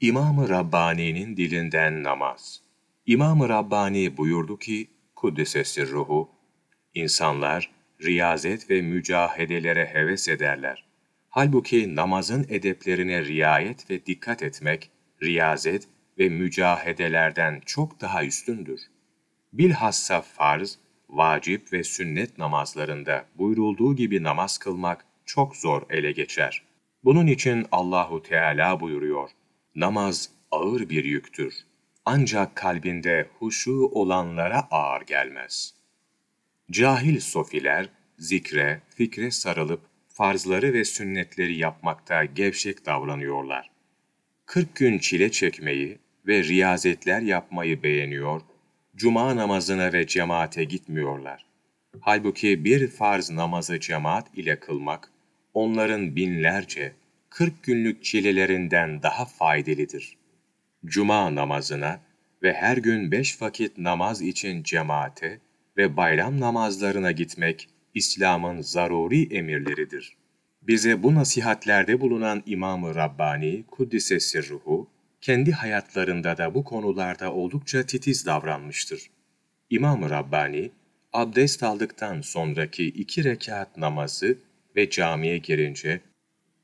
İmam-ı Rabbani'nin dilinden namaz. İmam-ı Rabbani buyurdu ki, Kuddesesir ruhu, insanlar riyazet ve mücahedelere heves ederler. Halbuki namazın edeplerine riayet ve dikkat etmek, riyazet ve mücahedelerden çok daha üstündür. Bilhassa farz, vacip ve sünnet namazlarında buyurulduğu gibi namaz kılmak çok zor ele geçer. Bunun için Allahu Teala buyuruyor, namaz ağır bir yüktür. Ancak kalbinde huşu olanlara ağır gelmez. Cahil sofiler, zikre, fikre sarılıp farzları ve sünnetleri yapmakta gevşek davranıyorlar. Kırk gün çile çekmeyi ve riyazetler yapmayı beğeniyor, cuma namazına ve cemaate gitmiyorlar. Halbuki bir farz namazı cemaat ile kılmak, onların binlerce, kırk günlük çilelerinden daha faydalıdır. Cuma namazına ve her gün beş vakit namaz için cemaate ve bayram namazlarına gitmek, İslam'ın zaruri emirleridir. Bize bu nasihatlerde bulunan İmam-ı Rabbani, Kuddise Sirruhu, kendi hayatlarında da bu konularda oldukça titiz davranmıştır. İmam-ı Rabbani, abdest aldıktan sonraki iki rekat namazı ve camiye girince,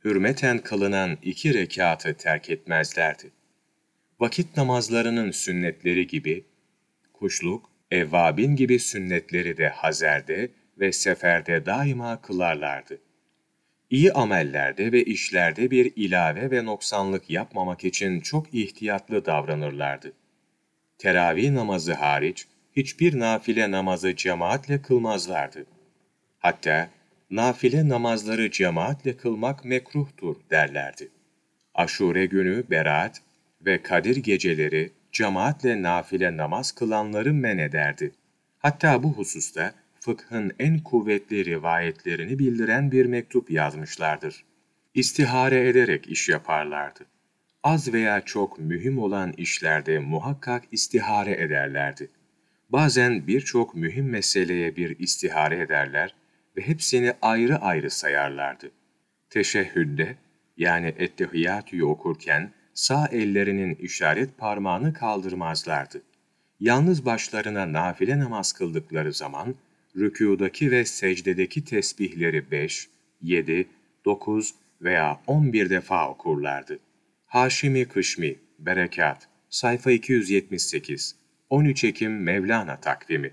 hürmeten kılınan iki rekatı terk etmezlerdi. Vakit namazlarının sünnetleri gibi, kuşluk, evvabin gibi sünnetleri de hazerde ve seferde daima kılarlardı. İyi amellerde ve işlerde bir ilave ve noksanlık yapmamak için çok ihtiyatlı davranırlardı. Teravih namazı hariç hiçbir nafile namazı cemaatle kılmazlardı. Hatta nafile namazları cemaatle kılmak mekruhtur derlerdi. Aşure günü beraat ve Kadir geceleri cemaatle nafile namaz kılanları men ederdi. Hatta bu hususta fıkhın en kuvvetli rivayetlerini bildiren bir mektup yazmışlardır. İstihare ederek iş yaparlardı. Az veya çok mühim olan işlerde muhakkak istihare ederlerdi. Bazen birçok mühim meseleye bir istihare ederler ve hepsini ayrı ayrı sayarlardı. Teşehhüdde yani ettehiyyatüyü okurken sağ ellerinin işaret parmağını kaldırmazlardı. Yalnız başlarına nafile namaz kıldıkları zaman rükûdaki ve secdedeki tesbihleri 5, 7, 9 veya 11 defa okurlardı. Haşimi Kışmi, Berekat, sayfa 278, 13 Ekim Mevlana takvimi